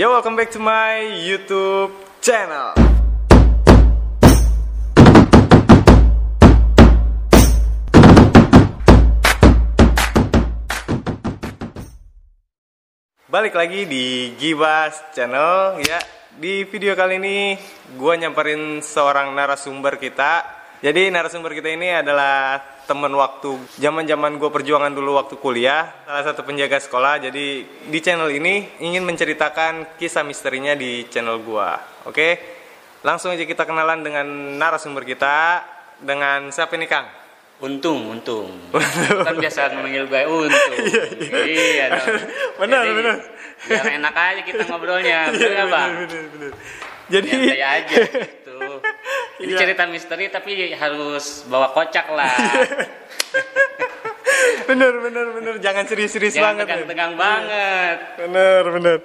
Yo, welcome back to my YouTube channel. Balik lagi di Gibas Channel ya. Di video kali ini gue nyamperin seorang narasumber kita. Jadi narasumber kita ini adalah teman waktu zaman-zaman gue perjuangan dulu waktu kuliah, salah satu penjaga sekolah. Jadi di channel ini ingin menceritakan kisah misterinya di channel gue. Oke, langsung aja kita kenalan dengan narasumber kita dengan siapa nih Kang? Untung, untung. kan biasa memanggil gue untung. iya, dong. Benar, Jadi, benar. Biar enak aja kita ngobrolnya, bang? bener, bener. Jadi aja Ini Iya. cerita misteri tapi harus bawa kocak lah. bener bener bener jangan serius-serius Jangan banget. men. tegang-tegang banget. Bener bener.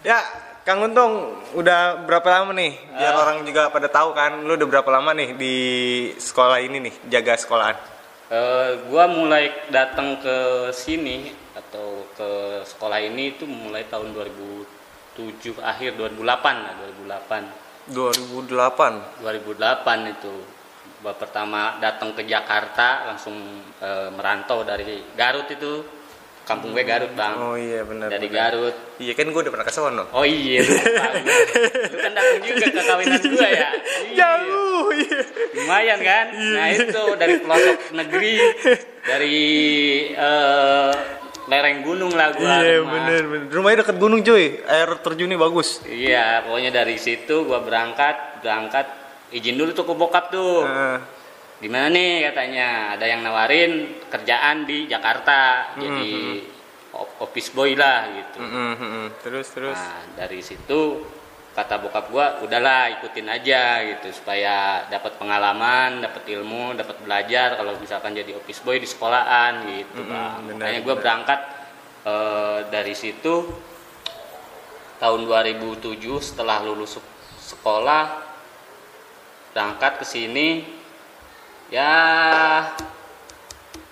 Ya, Kang Untung udah berapa lama nih? Biar Ah. orang juga pada tahu kan, lu udah berapa lama nih di sekolah ini nih, jaga sekolahan? Eh, gua mulai datang ke sini atau ke sekolah ini itu mulai tahun 2007 akhir 2008 lah 2008 2008. 2008 itu pertama datang ke Jakarta langsung eh, merantau dari Garut itu kampung gue Garut bang Oh iya benar. dari benar. Garut Iya kan gue udah pernah ke sono. oh iya lu kan datang juga ke kawinan gua ya Iya. Jauh. Iya. lumayan kan nah itu dari pelosok negeri dari eh, lereng gunung lah gua Iya rumah. bener bener. Rumahnya deket gunung cuy. Air terjunnya bagus. iya pokoknya dari situ gua berangkat berangkat izin dulu tuh ke bokap tuh Heeh. di mana nih katanya ada yang nawarin kerjaan di Jakarta jadi op- office boy lah gitu Mm-mm, mm-mm. Terus terus. nah dari situ kata bokap gua udahlah ikutin aja gitu supaya dapat pengalaman dapat ilmu dapat belajar kalau misalkan jadi office boy di sekolahan gitu Mm-mm, bang benar, makanya gua benar. berangkat eh, dari situ tahun 2007 setelah lulus sek- sekolah berangkat ke sini ya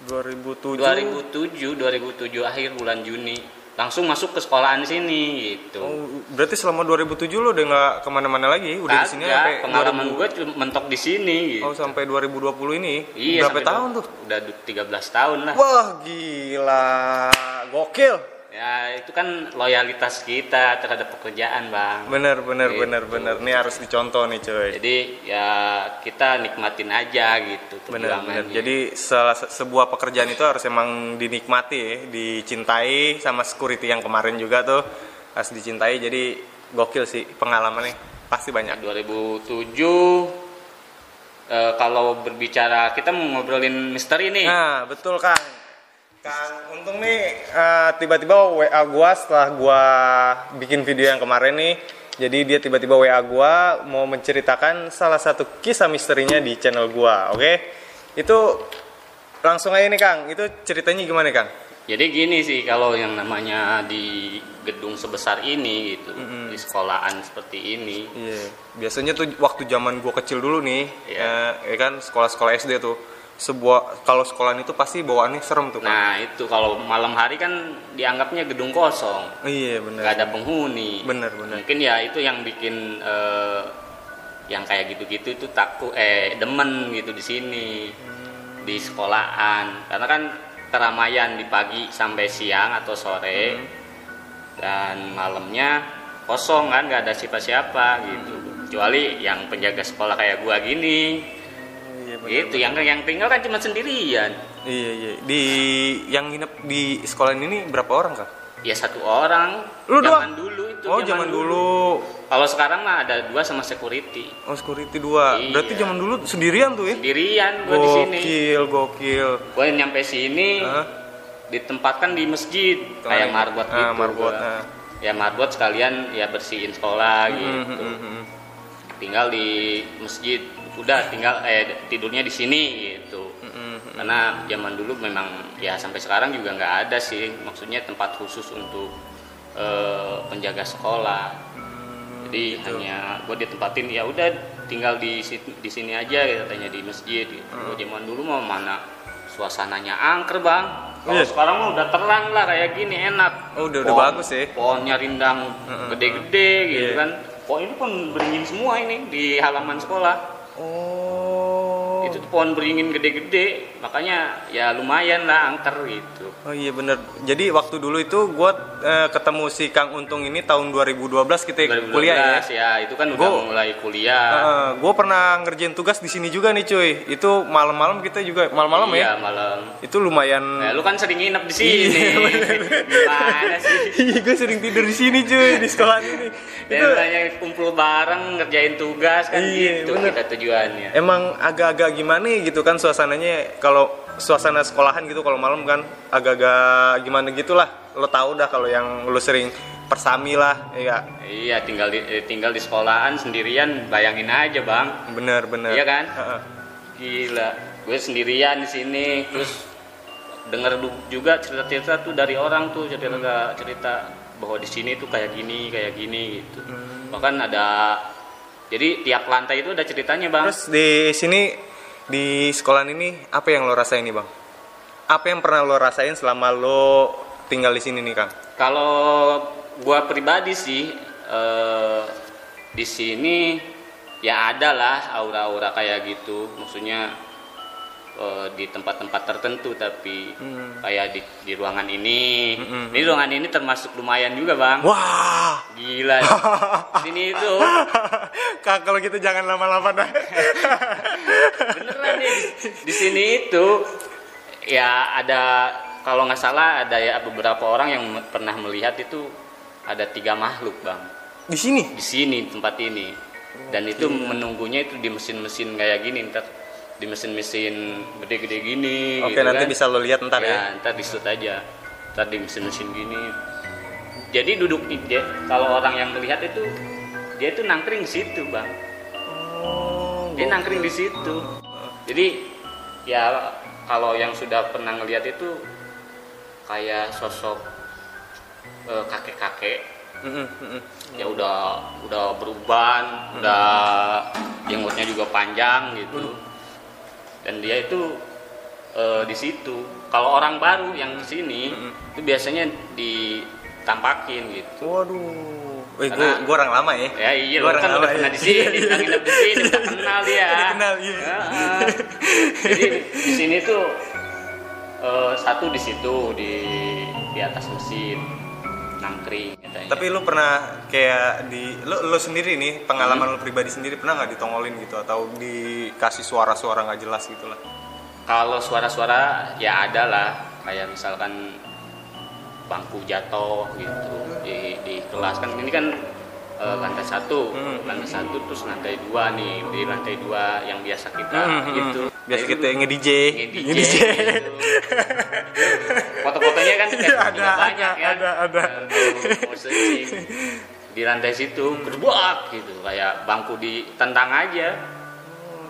2007. 2007 2007 akhir bulan Juni langsung masuk ke sekolahan sini gitu. Oh, berarti selama 2007 lo udah nggak ke mana-mana lagi? Udah di sini sampai pengalaman 2000 gue mentok di sini gitu. Oh sampai 2020 ini? iya, Berapa tahun tuh? Udah du- 13 tahun lah. Wah gila, gokil. Ya itu kan loyalitas kita terhadap pekerjaan bang. Bener bener Gitu. bener bener. Ini harus dicontoh nih cuy. Jadi ya kita nikmatin aja gitu Bener bener. Jadi salah se- sebuah pekerjaan itu harus emang dinikmati, ya, dicintai sama security yang kemarin juga tuh harus dicintai. Jadi gokil sih pengalamannya pasti banyak. 2007 eh, kalau berbicara kita mau ngobrolin misteri nih. Nah, betul Kang. Kang, untung nih eh, tiba-tiba WA gua setelah gua bikin video yang kemarin nih. Jadi dia tiba-tiba WA gua mau menceritakan salah satu kisah misterinya di channel gua, oke? Itu langsung aja nih Kang. Itu ceritanya gimana Kang? Jadi gini sih kalau yang namanya di gedung sebesar ini gitu, di sekolahan seperti ini, Iya. Biasanya tuh waktu zaman gua kecil dulu nih, Iya. ya, ya kan sekolah-sekolah SD tuh sebuah kalau sekolahan itu pasti bawaannya serem tuh Kang. nah itu kalau malam hari kan dianggapnya gedung kosong, iya bener. nggak ada penghuni. Bener bener. Mungkin ya itu yang bikin eh, yang kayak gitu-gitu itu takut eh demen gitu di sini Hmm. di sekolahan, karena kan keramaian di pagi sampai siang atau sore Hmm. dan malamnya kosong kan nggak ada siapa-siapa gitu kecuali yang penjaga sekolah kayak gua gini Iya bener. gitu yang yang tinggal kan cuma sendirian Iya iya. Di yang nginep di sekolah ini berapa orang kang? ya satu orang Lu zaman doang? dulu itu Oh zaman dulu. kalau sekarang mah ada dua sama security Oh security dua. Iya. Berarti zaman dulu sendirian tuh ya? sendirian gua di sini Gokil gokil. gua nyampe sini Hah? ditempatkan di masjid kayak marbot Ah, gitu marbot, ah. ya marbot sekalian ya bersihin sekolah Hmm, gitu hmm, hmm, hmm. tinggal di masjid udah tinggal eh tidurnya di sini gitu Hmm, hmm. karena zaman dulu memang ya sampai sekarang juga nggak ada sih maksudnya tempat khusus untuk eh, penjaga sekolah jadi hanya gue ditempatin ya udah tinggal di di sini aja katanya di masjid gitu. Gua zaman dulu mau mana suasananya angker bang Kalau Iya. sekarang mah udah terang lah kayak gini enak. Oh, udah- udah bagus ya. Pohonnya rindang gede-gede gitu Iya. kan. Pohon ini pun beringin semua ini di halaman sekolah. Oh. Itu tuh pohon beringin gede-gede, makanya ya lumayan lah angker gitu. Oh iya bener. Jadi waktu dulu itu gue ketemu si Kang Untung ini tahun 2012 kita 2012 kuliah ya. ya, itu kan udah Gua- mulai kuliah. gue pernah ngerjain tugas di sini juga nih cuy. Itu malam-malam kita juga malam-malam iya, ya. malam. Itu lumayan. Nah, lu kan sering nginep di sini. Iya, Gimana sih? Iya gue sering tidur di sini cuy di sekolah ini. Dan Itu banyak kumpul bareng ngerjain tugas kan Iya, gitu bener. kita tujuannya. emang agak-agak gimana ya gitu kan suasananya kalau suasana sekolahan gitu kalau malam kan agak-agak gimana gitulah. Lo tau dah kalau yang lo sering persami lah ya Iya, tinggal di eh, tinggal di sekolahan sendirian, bayangin aja, Bang. bener bener. Iya kan? Gila, gue sendirian di sini terus denger du- juga cerita-cerita tuh dari orang tuh cerita cerita bahwa di sini tuh kayak gini, kayak gini gitu. Bahkan ada jadi tiap lantai itu ada ceritanya, Bang. Terus di sini di sekolahan ini apa yang lo rasain nih bang? Apa yang pernah lo rasain selama lo tinggal di sini nih kang? Kalau gua pribadi sih eh, di sini ya ada lah aura-aura kayak gitu. Maksudnya eh, di tempat-tempat tertentu tapi kayak di, di ruangan ini. Ini ruangan ini termasuk lumayan juga, Bang. Wah, Gila. Di sini itu kang kalau gitu jangan lama-lama dah. beneran nih di, di sini itu ya ada kalau nggak salah ada ya beberapa orang yang pernah melihat itu ada tiga makhluk, Bang. di sini? di sini tempat ini dan itu menunggunya itu di mesin-mesin kayak gini ntar di mesin-mesin gede-gede gini Oke gitu nanti kan. bisa lo lihat ntar ya. ya. ntar di shoot aja. Ntar di mesin-mesin gini. Jadi duduk di dia kalau orang yang melihat itu dia itu nangkring di situ bang. Oh, dia nangkring di situ. Jadi ya kalau yang sudah pernah ngelihat itu kayak sosok eh, kakek-kakek. Ya udah udah beruban udah jenggotnya juga panjang gitu dan dia itu eh, di situ kalau orang baru yang ke sini itu biasanya ditampakin gitu Waduh, eh gue gue orang lama ya. ya iya Gua lo kan udah pernah ya. di sini udah nginep di sini udah kenal dia Udah kenal, iya. Jadi di sini tuh eh, satu di situ di di atas mesin nangkring. Tapi lu pernah kayak di lu, lu sendiri nih pengalaman lu pribadi sendiri pernah nggak ditongolin gitu? Atau dikasih suara-suara nggak jelas gitu lah? Kalau suara-suara ya ada lah, kayak misalkan bangku jatuh gitu di, di kelas. Kan ini kan eh, lantai satu, Hmm. lantai satu terus lantai dua nih. Di lantai dua yang biasa kita Hmm, hmm, gitu. Hmm. Biasa kita nge-DJ. nge-DJ, Nge-DJ. gitu. Foto-fotonya kan juga Ada, banyak ada, ya. ada, ada. Di lantai situ gerbak gitu kayak bangku ditentang aja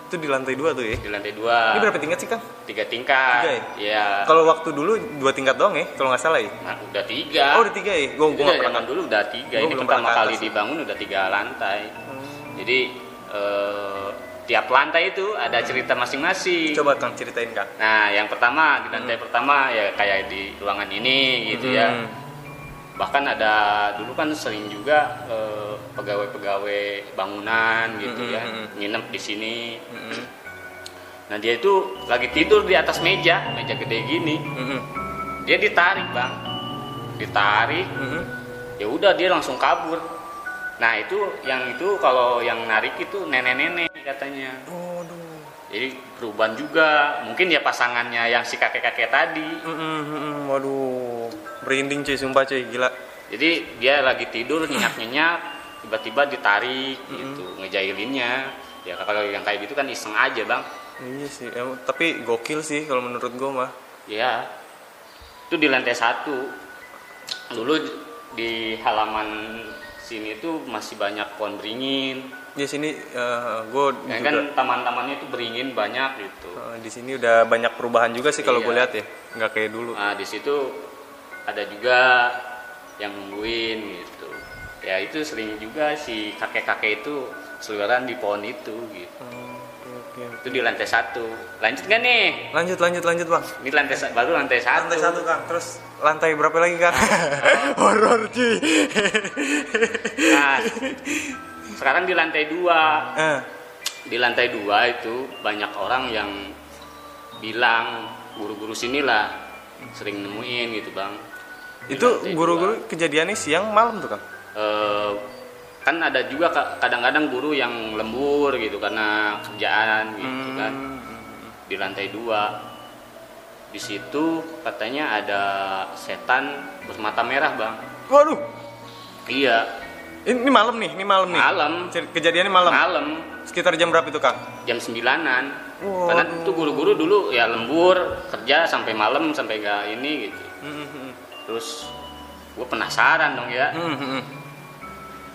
Itu di lantai dua tuh ya. di lantai dua. Ini berapa tingkat sih kan? Tiga tingkat. Tiga ya. Kalau waktu dulu dua tingkat doang ya, kalau nggak salah ya. Nah, udah tiga. Oh, udah tiga ya. Gue gue pernah. dulu udah tiga. Gua Ini pertama kali atas. dibangun udah tiga lantai. Jadi eh, tiap lantai itu ada cerita masing-masing. Coba kang ceritain kang. Nah, yang pertama di lantai pertama ya kayak di ruangan ini gitu ya. Hmm. Bahkan ada dulu kan sering juga eh, pegawai-pegawai bangunan gitu Hmm, ya hmm, hmm. nginep di sini. Mm-mm. Nah dia itu lagi tidur di atas meja, meja gede gini. Mm-mm. Dia ditarik bang, ditarik. Mm-mm. Ya udah dia langsung kabur. Nah itu yang itu kalau yang narik itu nenek-nenek katanya. Waduh. Jadi perubahan juga. Mungkin ya pasangannya yang si kakek-kakek tadi. Waduh. Merinding cuy, sumpah cuy, gila. Jadi dia lagi tidur nyenyak-nyenyak, tiba-tiba ditarik gitu, ngejailinnya. Ya kalau yang kayak gitu kan iseng aja bang. Iya sih, emang, tapi gokil sih kalau menurut gue mah. Ya, itu di lantai satu. Dulu di halaman sini tuh masih banyak pohon beringin. Di sini gue Ya kan taman-tamannya itu beringin banyak gitu. eh, di sini udah banyak perubahan juga sih kalau Iya. gue lihat ya, nggak kayak dulu. Nah di situ ada juga yang nungguin gitu. Ya itu sering juga si kakek-kakek itu seliweran di pohon itu gitu. Hmm, oke, itu di lantai satu lanjut nggak nih Lanjut lanjut lanjut bang. ini lantai baru lantai satu Lantai satu kang. Terus lantai berapa lagi kang? Horor cuy. nah sekarang di lantai dua Eh, di lantai dua itu banyak orang yang bilang guru-guru sinilah sering nemuin gitu bang Di itu guru-guru kejadiannya siang malam tuh kang. dua. Kan ada juga ka- kadang-kadang guru yang lembur gitu karena kerjaan gitu kan Hmm. di lantai dua di situ katanya ada setan bermata merah bang Waduh. iya Ini, ini malam nih, ini malam nih. malam Kejadiannya malam. malam Sekitar jam berapa itu kang? jam sembilanan Waduh. karena itu guru-guru dulu ya lembur kerja sampai malam sampai nggak ini gitu Hmm, hmm, terus gue penasaran dong ya hmm, hmm, hmm.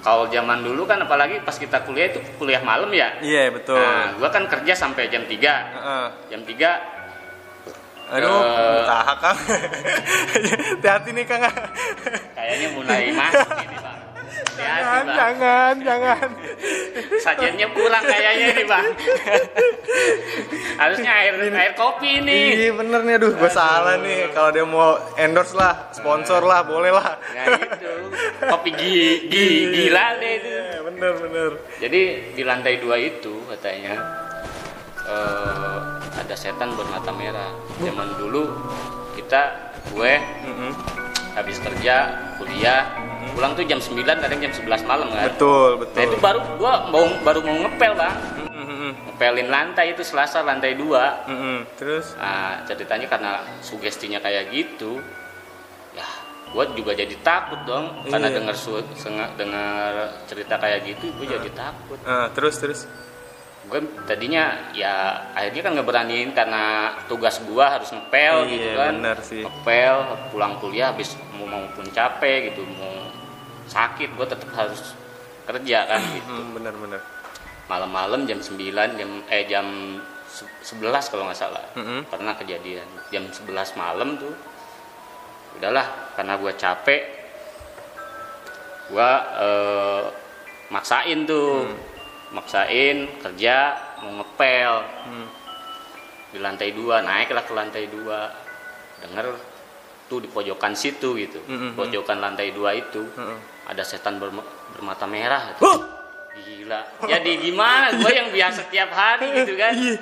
Kalau zaman dulu kan apalagi pas kita kuliah itu kuliah malam ya Iya betul. nah gue kan kerja sampai jam 3 Heeh. jam 3 Aduh, Eh. tahan kang. Hati-hati nih kang. kayaknya mulai masuk ini hati-hati Jangan, bang jangan, jangan. sajiannya kurang kayaknya ini bang harusnya air air kopi nih Iya bener nih, aduh gue salah nih. Kalau dia mau endorse lah, sponsor lah, boleh lah. nah gitu kopi gi, gi, gila deh itu Iya, bener bener. Jadi di lantai dua itu katanya eh, ada setan bermata merah. Zaman dulu kita gue Mm-mm. habis kerja kuliah pulang tuh jam 9 kadang jam 11 malam kan. Betul Nah itu betul. baru gua mau baru mau ngepel bang, Mm-mm. ngepelin lantai itu Selasa lantai dua. Mm-mm. Terus? Nah ceritanya karena sugestinya kayak gitu, ya gue juga jadi takut dong karena Iya. dengar su- senga- dengar cerita kayak gitu, gue jadi takut. Ah, terus terus. gue tadinya ya akhirnya kan ngeberaniin karena tugas gua harus ngepel Iya, gitu kan sih. ngepel pulang kuliah habis mau maupun capek gitu mau sakit gue tetap harus kerja kan gitu Hmm, bener bener. malam-malam jam 9 jam eh jam se- 11 kalau nggak salah Mm-mm. pernah kejadian jam 11 malam tuh udahlah karena gua capek gua eh, maksain tuh maksain kerja mau ngepel Hmm. di lantai dua naiklah ke lantai dua denger tuh di pojokan situ gitu Mm-mm. pojokan lantai dua itu Mm-mm. Ada setan berma- bermata merah Huh! gila. Jadi gimana? Gue yang biasa tiap hari gitu kan. Iya.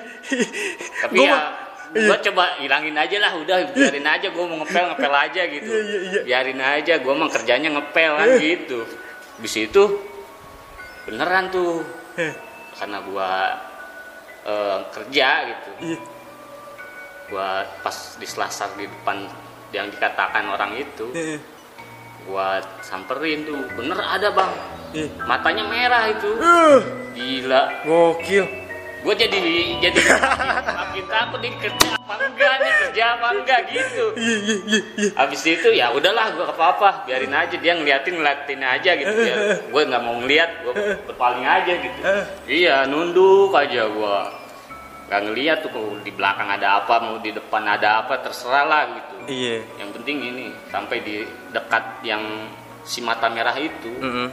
tapi Gua ya mah- gue coba hilangin aja lah udah biarin aja gue mau ngepel ngepel aja gitu. Iya, iya, iya. biarin aja gue mah kerjanya ngepel kan gitu. Di situ beneran tuh. Karena gue eh, kerja gitu. Iya. gue pas di selasar di depan yang dikatakan orang itu Gue samperin tuh. Bener ada bang. Iya. matanya merah itu. Uh, gila. Gokil. gue jadi jadi makin takut nih kerja apa enggak nih kerja apa enggak gitu. Habis itu ya udahlah gue apa apa biarin aja dia ngeliatin ngeliatin aja gitu biar gue nggak mau ngeliat gue berpaling aja gitu. Iya nunduk aja gue nggak ngeliat tuh di belakang ada apa mau di depan ada apa terserah lah gitu Iya. yang penting ini sampai di dekat yang si mata merah itu Mm-mm.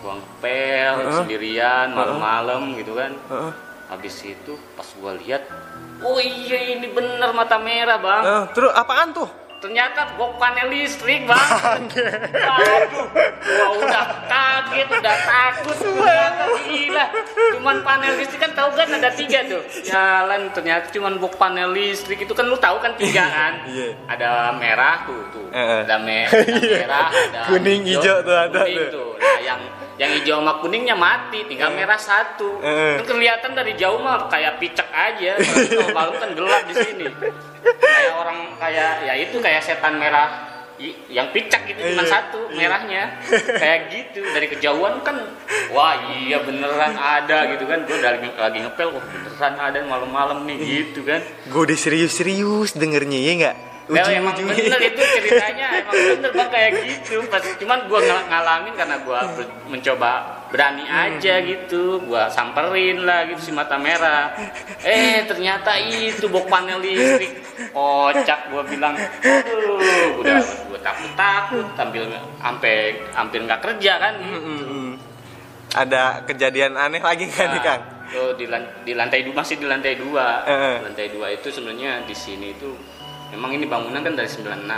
gua ngepel Heeh. sendirian malam-malam gitu kan Heeh. habis itu pas gua lihat oh iya ini bener mata merah bang Eh, terus apaan tuh? Ternyata bok panel listrik bang. Aduh gua udah kaget udah takut ternyata gila cuman panel listrik. Kan tahu kan ada tiga tuh. Jalan ternyata cuman bok panel listrik. Itu kan lu tahu kan tiga kan? Iya. ada merah tuh tuh. Ada me- ada merah ada Kuning, hijau tuh ada kuning tuh. nah yang yang hijau sama kuningnya mati tinggal merah satu. Kan kelihatan dari jauh mah kayak picek aja. Kalau malam kan gelap di sini kayak orang kayak ya itu kayak setan merah yang picak gitu cuma Iya. satu merahnya. Kayak gitu dari kejauhan kan wah iya beneran ada gitu kan. Gue lagi lagi ngepel wah beneran ada malam-malam nih gitu kan. Gue udah serius-serius dengernya ya nggak? Nah, emang bener itu ceritanya emang bener bang kayak gitu. Pas cuman gua ng- ngalamin karena gua ber- mencoba berani aja gitu gua samperin lah gitu si mata merah eh ternyata itu bok panel listrik kocak gua bilang aduh udah gua takut takut sambil sampai hampir nggak kerja kan gitu. Mm-mm. Ada kejadian aneh lagi kan nih Nah, Kang? oh, di, di lantai dua masih di lantai dua. Eh. Lantai dua itu sebenarnya di sini itu memang ini bangunan kan dari 96.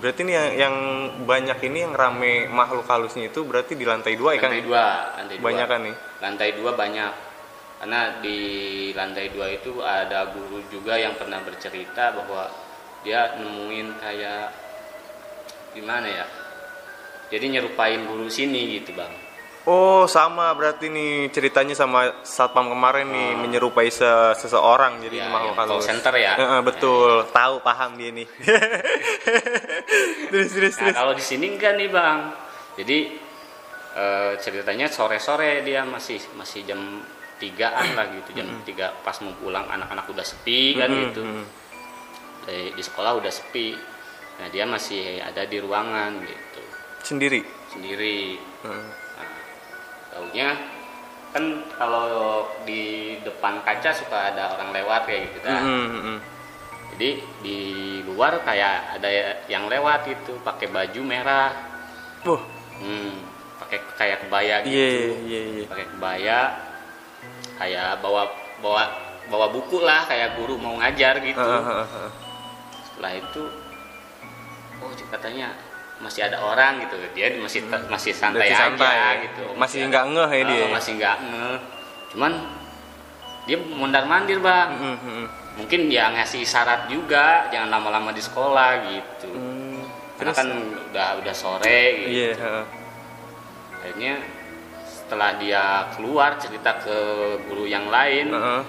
Berarti nih yang, yang banyak ini yang rame makhluk halusnya itu berarti di lantai dua ya kan? Lantai dua, lantai dua. Banyak kan nih? Lantai dua banyak. Karena di lantai dua itu ada guru juga yang pernah bercerita bahwa dia nemuin kayak gimana ya? Jadi nyerupain guru sini gitu bang. Oh sama berarti nih ceritanya sama satpam kemarin nih menyerupai se- seseorang jadi Ya, makhluk call halus. center ya. Eh, eh, betul, tahu paham dia nih. terus terus Nah terus. kalau di sini enggak nih bang. Jadi eh, ceritanya sore-sore dia masih masih jam tigaan lah gitu jam tiga pas mau pulang anak-anak udah sepi kan gitu. mm. Di, di sekolah udah sepi. Nah dia masih ada di ruangan gitu Sendiri. sendiri. Mm. Nah, taunya kan kalau di depan kaca suka ada orang lewat kayak gitu kan. Mm, mm, mm. Jadi di luar kayak ada yang lewat itu pakai baju merah. Wah, Hmm, pakai kayak kebaya gitu. iya iya iya. Pakai kebaya kayak bawa bawa bawa buku lah kayak guru mau ngajar gitu. Heeh, heeh, heeh. Setelah itu oh katanya masih ada orang gitu. Dia masih masih santai, aja ya? gitu. Masih nggak ngeh ya Oh, dia? Masih nggak ngeh. Cuman dia mondar-mandir, Bang. Mm, mm, mm. Mungkin ya ngasih syarat juga jangan lama-lama di sekolah gitu. Hmm, Karena kan udah udah sore gitu. Heeh. akhirnya setelah dia keluar cerita ke guru yang lain Heeh.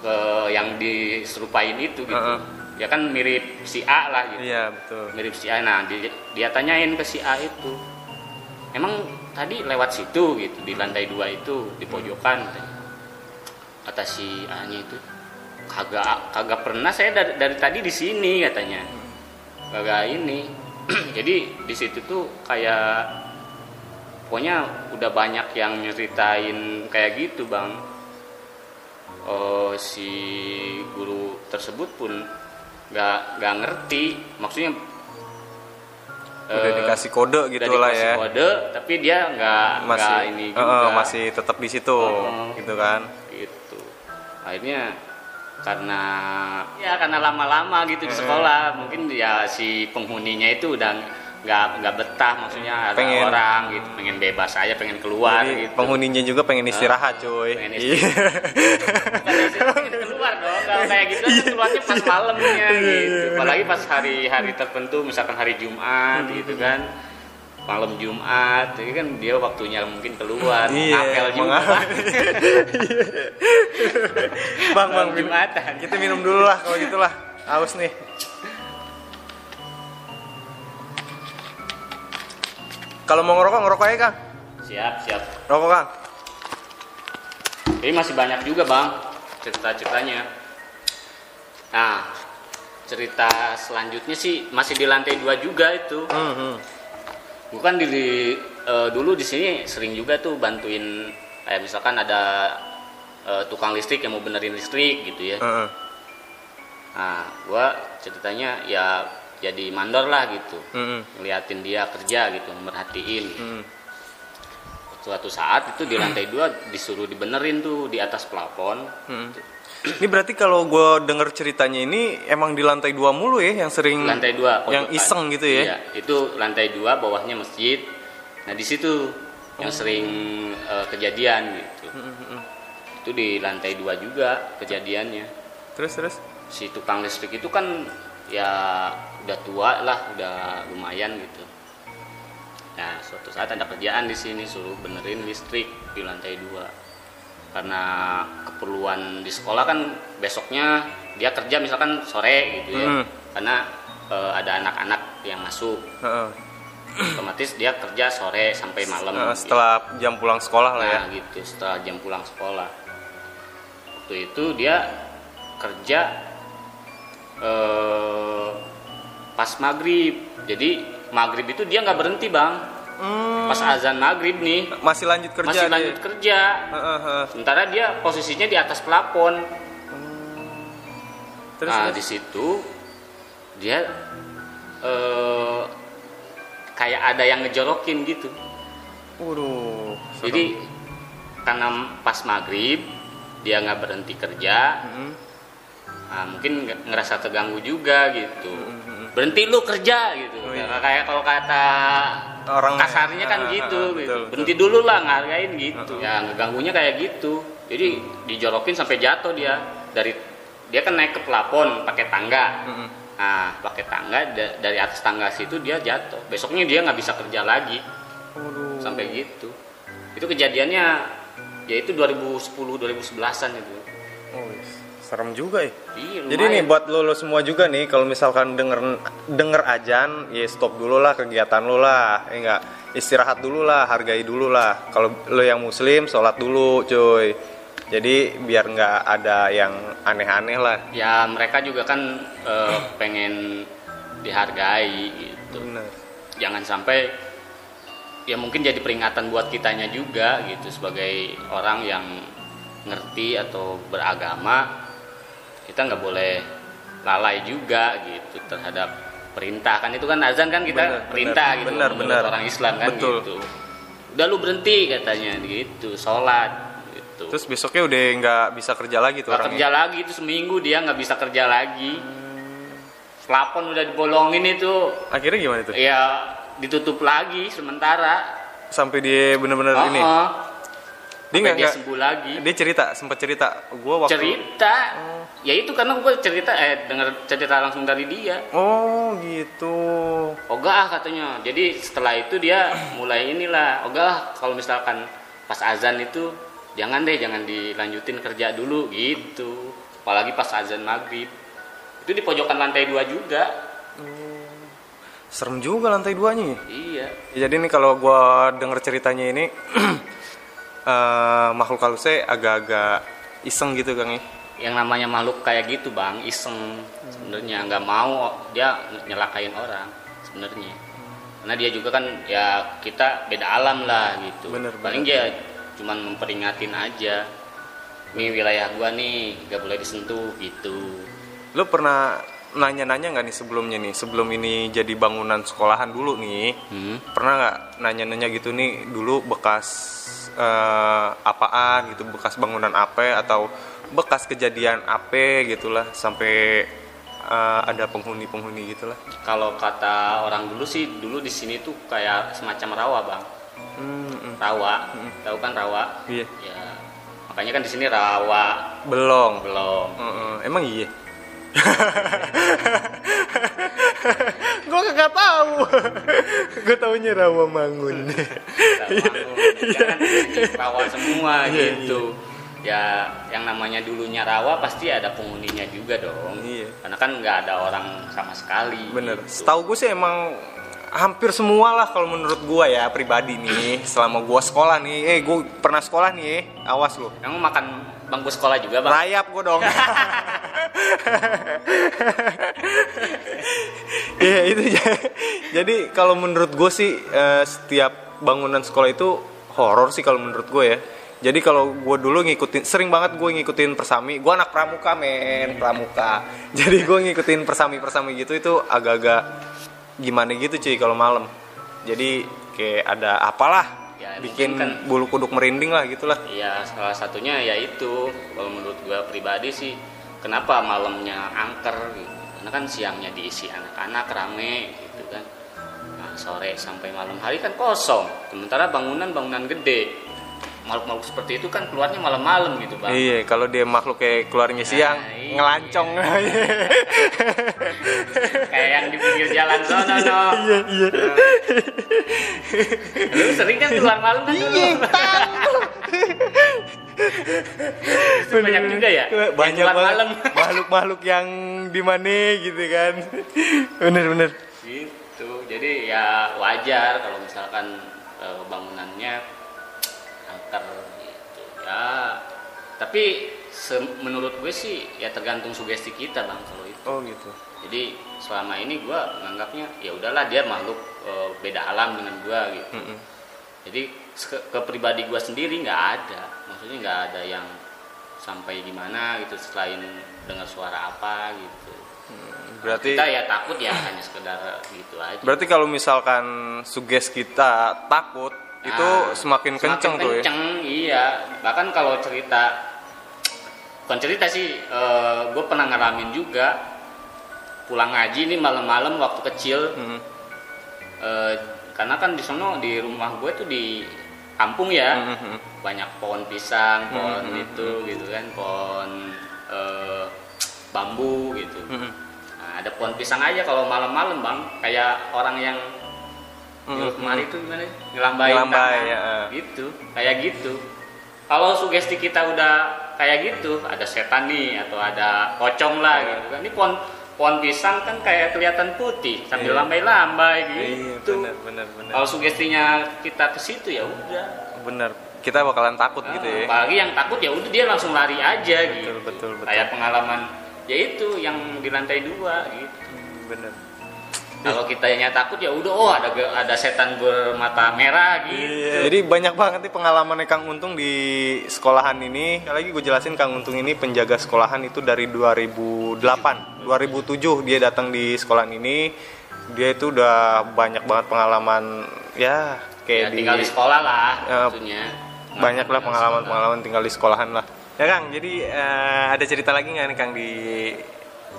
ke yang diserupain itu gitu Heeh. Ya kan mirip si A lah gitu. Iya, betul. mirip si A. Nah dia, dia tanyain ke si A itu emang tadi lewat situ gitu di lantai dua itu di pojokan? katanya. kata si A nya itu kagak kagak pernah saya dari, dari tadi di sini katanya. Kagak ini. Jadi di situ tuh kayak pokoknya udah banyak yang nyeritain kayak gitu bang. Oh si guru tersebut pun nggak nggak ngerti maksudnya Udah eh, dikasih kode gitu udah lah ya. kode tapi dia nggak Masih nggak ini heeh, juga masih tetap di situ Heeh. gitu kan. gitu akhirnya karena ya karena lama-lama gitu di sekolah mungkin ya si penghuninya itu udah nggak nggak betah maksudnya ada Pengen- orang gitu pengen bebas aja pengen keluar Jadi gitu penghuninya juga pengen istirahat, cuy. pengen istirahat, keluar dong kalau kayak gitu kan keluarnya pas malamnya gitu apalagi pas hari-hari tertentu misalkan hari Jumat gitu kan malam Jumat jadi kan dia waktunya mungkin keluar Iya, ngapel juga bang, bang. Jumatan. kita minum dulu lah kalau gitulah. Haus nih. Kalau mau ngerokok, ngerokok aja, Kang. siap siap Rokok, Kang. Jadi masih banyak juga bang cerita-ceritanya. Nah cerita selanjutnya sih masih di lantai dua juga itu. Hmm, hmm. Bukan di eh, dulu di sini sering juga tuh bantuin kayak misalkan ada eh, tukang listrik yang mau benerin listrik gitu ya. Heeh. Nah gua ceritanya ya jadi mandor lah gitu. Hmm, Ngeliatin dia kerja gitu, merhatiin. hmm. Suatu saat itu di lantai dua disuruh dibenerin tuh di atas plafon. Hmm. Ini berarti kalau gue denger ceritanya ini emang di lantai dua mulu ya yang sering lantai dua yang pojokan. iseng gitu ya? iya itu lantai dua bawahnya masjid nah di situ yang sering eh, kejadian gitu Hmm, hmm, hmm. itu di lantai dua juga kejadiannya Terus terus. si tukang listrik itu kan ya udah tua lah udah lumayan gitu nah suatu saat ada kerjaan di sini suruh benerin listrik di lantai dua karena keperluan di sekolah kan besoknya dia kerja misalkan sore gitu ya Hmm. karena eh, ada anak-anak yang masuk Heeh. otomatis dia kerja sore sampai malam Heeh, setelah jam pulang sekolah lah ya. Nah gitu setelah jam pulang sekolah. Waktu itu dia kerja eh, pas maghrib. Jadi maghrib itu dia nggak berhenti bang. Hmm, Pas azan maghrib nih masih lanjut kerja. masih dia. lanjut kerja. Heeh, heeh. Sementara dia posisinya di atas plafon. Terus, nah terus. di situ dia eh, kayak ada yang ngejorokin gitu. Waduh. Jadi karena pas maghrib dia nggak berhenti kerja Mm-mm. nah, mungkin ngerasa terganggu juga gitu Mm-mm. berhenti lu kerja gitu Iya. Kayak- kayak kalau kata Orang kasarnya kan Ah, gitu, ah, gitu. betul, berhenti dulu lah ngargain gitu. Ah, ya ngeganggunya kayak gitu. Jadi dijorokin sampai jatuh dia. Dari dia kan naik ke plafon pakai tangga. Mm-mm. nah pakai tangga da- dari atas tangga situ dia jatuh. Besoknya dia nggak bisa kerja lagi. Waduh. sampai gitu. Itu kejadiannya ya itu 2010 2011an itu serem juga ya. iya Jadi nih buat lo, lo semua juga nih kalau misalkan denger denger ajan, ya stop dulu lah kegiatan lo lah, ya enggak istirahat dulu lah, hargai dulu lah. Kalau lo yang muslim, sholat dulu, cuy. Jadi biar nggak ada yang aneh-aneh lah. ya mereka juga kan eh, pengen dihargai gitu Bener. jangan sampai ya mungkin jadi peringatan buat kitanya juga gitu sebagai orang yang ngerti atau beragama kita nggak boleh lalai juga gitu terhadap perintah kan itu kan azan kan kita Bener, perintah bener, gitu bener, bener. orang Islam kan Betul. gitu udah lu berhenti katanya gitu sholat gitu Terus besoknya udah nggak bisa kerja lagi tuh orangnya. kerja lagi itu seminggu dia nggak bisa kerja lagi plafon udah dibolongin itu Akhirnya gimana tuh? ya ditutup lagi sementara Sampai dia bener-bener Oh, ini. oh. Dia nggak dia sembuh lagi. Dia cerita, sempat cerita. Gua waktu cerita. Ya itu karena gue cerita eh dengar cerita langsung dari dia. Oh, gitu. ogah ah katanya. Jadi setelah itu dia mulai inilah. Ogah ah, kalau misalkan pas azan itu jangan deh jangan dilanjutin kerja dulu gitu. Apalagi pas azan maghrib. Itu di pojokan lantai dua juga. Serem juga lantai duanya. ya. iya. Ya, jadi nih kalau gua denger ceritanya ini eh, makhluk halusnya agak-agak iseng gitu Kang ya. yang namanya makhluk kayak gitu bang iseng. Sebenarnya nggak mau dia nyelakain orang sebenarnya. Karena dia juga kan ya kita beda alam lah gitu. Bener, paling dia cuman memperingatin aja. Ini wilayah gua nih nggak boleh disentuh gitu. Lu pernah nanya-nanya nggak nih sebelumnya nih? Sebelum ini jadi bangunan sekolahan dulu nih hmm. pernah nggak nanya-nanya gitu nih dulu bekas eh, apaan gitu bekas bangunan apa atau bekas kejadian apa gitulah sampai eh, ada penghuni-penghuni gitulah? Kalau kata orang dulu sih dulu di sini tuh kayak semacam rawa bang. Hmm, hmm. rawa. Tahu kan rawa? Iya. Ya makanya kan di sini rawa. Belum belum Heeh, emang iya gue kagak tahu. Gue taunya rawa mangun. Rawa semua Iya, gitu. Ya yang namanya dulunya rawa pasti ada penghuninya juga dong. Iya. karena kan nggak ada orang sama sekali bener. gitu. setahu gue sih emang hampir semua lah kalau menurut gue ya pribadi nih selama gue sekolah nih. Eh gue pernah sekolah nih awas lu. Kamu makan bangku sekolah juga bang. Rayap gue dong. Iya itu j- jadi kalau menurut gue sih eh, setiap bangunan sekolah itu horor sih kalau menurut gue ya. Jadi kalau gue dulu ngikutin sering banget gue ngikutin persami. Gue anak pramuka men pramuka. Jadi gue ngikutin persami persami gitu itu agak-agak gimana gitu cuy kalau malam. Jadi kayak ada apalah. Ya, bikin mungkin kan- bulu kuduk merinding lah gitulah. Ya salah satunya ya itu. Kalau menurut gua pribadi sih kenapa malamnya angker gitu? Karena kan siangnya diisi anak-anak rame gitu kan. Nah, sore sampai malam hari kan kosong. Sementara bangunan bangunan gede makhluk-makhluk seperti itu kan keluarnya malam-malam gitu bang Iya, kalau dia makhluk kayak keluarnya siang, iya. ngelancong. kayak yang di pinggir jalan sono no Iya, iya. lu sering kan keluar malam kan dulu Itu banyak juga ya yang Banyak banget malam makhluk-makhluk yang di mana gitu kan. Bener-bener. gitu jadi ya wajar kalau misalkan eh, bangunannya angker gitu. Ya tapi menurut gue sih ya tergantung sugesti kita bang kalau itu. Oh gitu. jadi selama ini gue menganggapnya ya udahlah dia makhluk eh, beda alam dengan gue gitu. Mm-mm. jadi ke, ke pribadi gue sendiri nggak ada. Maksudnya nggak ada yang sampai gimana gitu selain dengar suara apa gitu. Berarti kita ya takut ya hanya sekedar gitu aja. Berarti kalau misalkan suges kita takut, itu semakin kenceng Semakin tuh ya. kenceng, iya. Bahkan kalau cerita, bukan cerita sih, gue pernah ngalamin juga pulang ngaji nih malam-malam waktu kecil. Hmm. eh, karena kan di sono di rumah gue tuh di kampung ya, Hmm, hmm, banyak pohon pisang, pohon Hmm, hmm, itu gitu kan, pohon eh, bambu gitu. Hmm, Nah, ada pohon pisang aja kalau malam-malam bang, kayak orang yang hmm, Nyuruh hmm. kemari itu gimana? Ngelambai Ngelambai, tangan. ya. Gitu, kayak gitu. Kalau sugesti kita udah kayak gitu, ada setan nih atau ada pocong lah Iya. gitu kan. Ini pohon pohon pisang kan kayak kelihatan putih sambil Iya. lambai-lambai Iya, gitu. benar benar benar. Kalau sugestinya kita ke situ ya udah. Benar. Kita bakalan takut gitu ya. Apalagi yang takut ya udah dia langsung lari aja gitu. betul, betul. Kayak pengalaman ya itu yang di lantai dua gitu. Benar. Kalau kita yang takut ya udah oh ada ada setan bermata merah gitu. Iya. Jadi banyak banget nih pengalaman Kang Untung di sekolahan ini. Lagi gue jelasin Kang Untung ini penjaga sekolahan itu dari 2008, 2007 dia datang di sekolahan ini. Dia itu udah banyak banget pengalaman ya Ya, kayak di tinggal di sekolah lah Ya, maksudnya. banyak lah di pengalaman-pengalaman tinggal di sekolahan lah. Ya Kang, jadi eh, ada cerita lagi nggak nih Kang di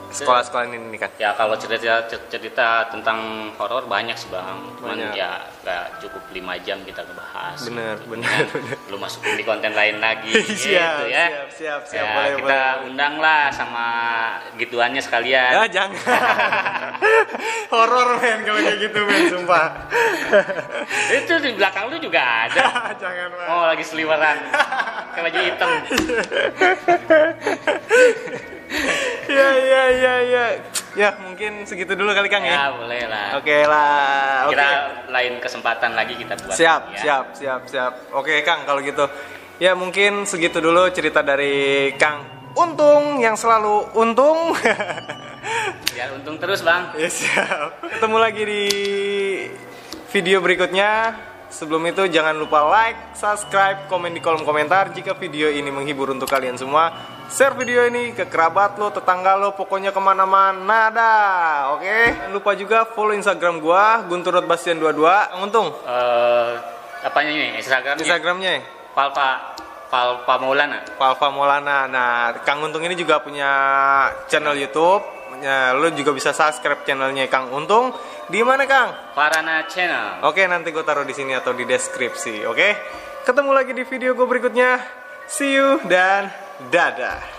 sekolah-sekolah ini nih Kang? Ya kalau cerita cerita tentang horor banyak sih bang, cuman Banyak. ya nggak cukup lima jam kita ngebahas. Bener, gitu. bener, Kan bener. Lu masukin di konten lain lagi. Siap, gitu ya. siap, siap, siap. Ya, Boleh, kita boleh. undang lah sama gituannya sekalian. Ya jangan. Horor men kalau kayak gitu men, sumpah. Itu di belakang lu juga ada. jangan men. Oh lagi seliweran, kayak baju hitam. Ya ya ya ya. Ya mungkin segitu dulu kali Kang Ya ya. boleh lah. Oke lah. Oke. Kira lain kesempatan lagi kita buat. Siap, ya. siap, siap, siap. Oke Kang kalau gitu. Ya mungkin segitu dulu cerita dari Kang Untung yang selalu untung. Ya untung terus bang. ya siap. Ketemu lagi di video berikutnya. Sebelum itu jangan lupa like, subscribe, komen di kolom komentar jika video ini menghibur untuk kalian semua. Share video ini ke kerabat lo, tetangga lo, pokoknya ke mana-mana dah. Oke, jangan lupa juga follow Instagram gua guntur.bastian22. Kang Untung, Eh, apanya nih Instagramnya? Instagramnya Palpa Palpa Maulana. Palva Maulana. Nah, Kang Untung ini juga punya channel YouTube. Ya, lo juga bisa subscribe channelnya Kang Untung. Di mana Kang? Farana Channel. Oke, nanti gue taruh di sini atau di deskripsi. Oke, ketemu lagi di video gue berikutnya. See you dan dadah.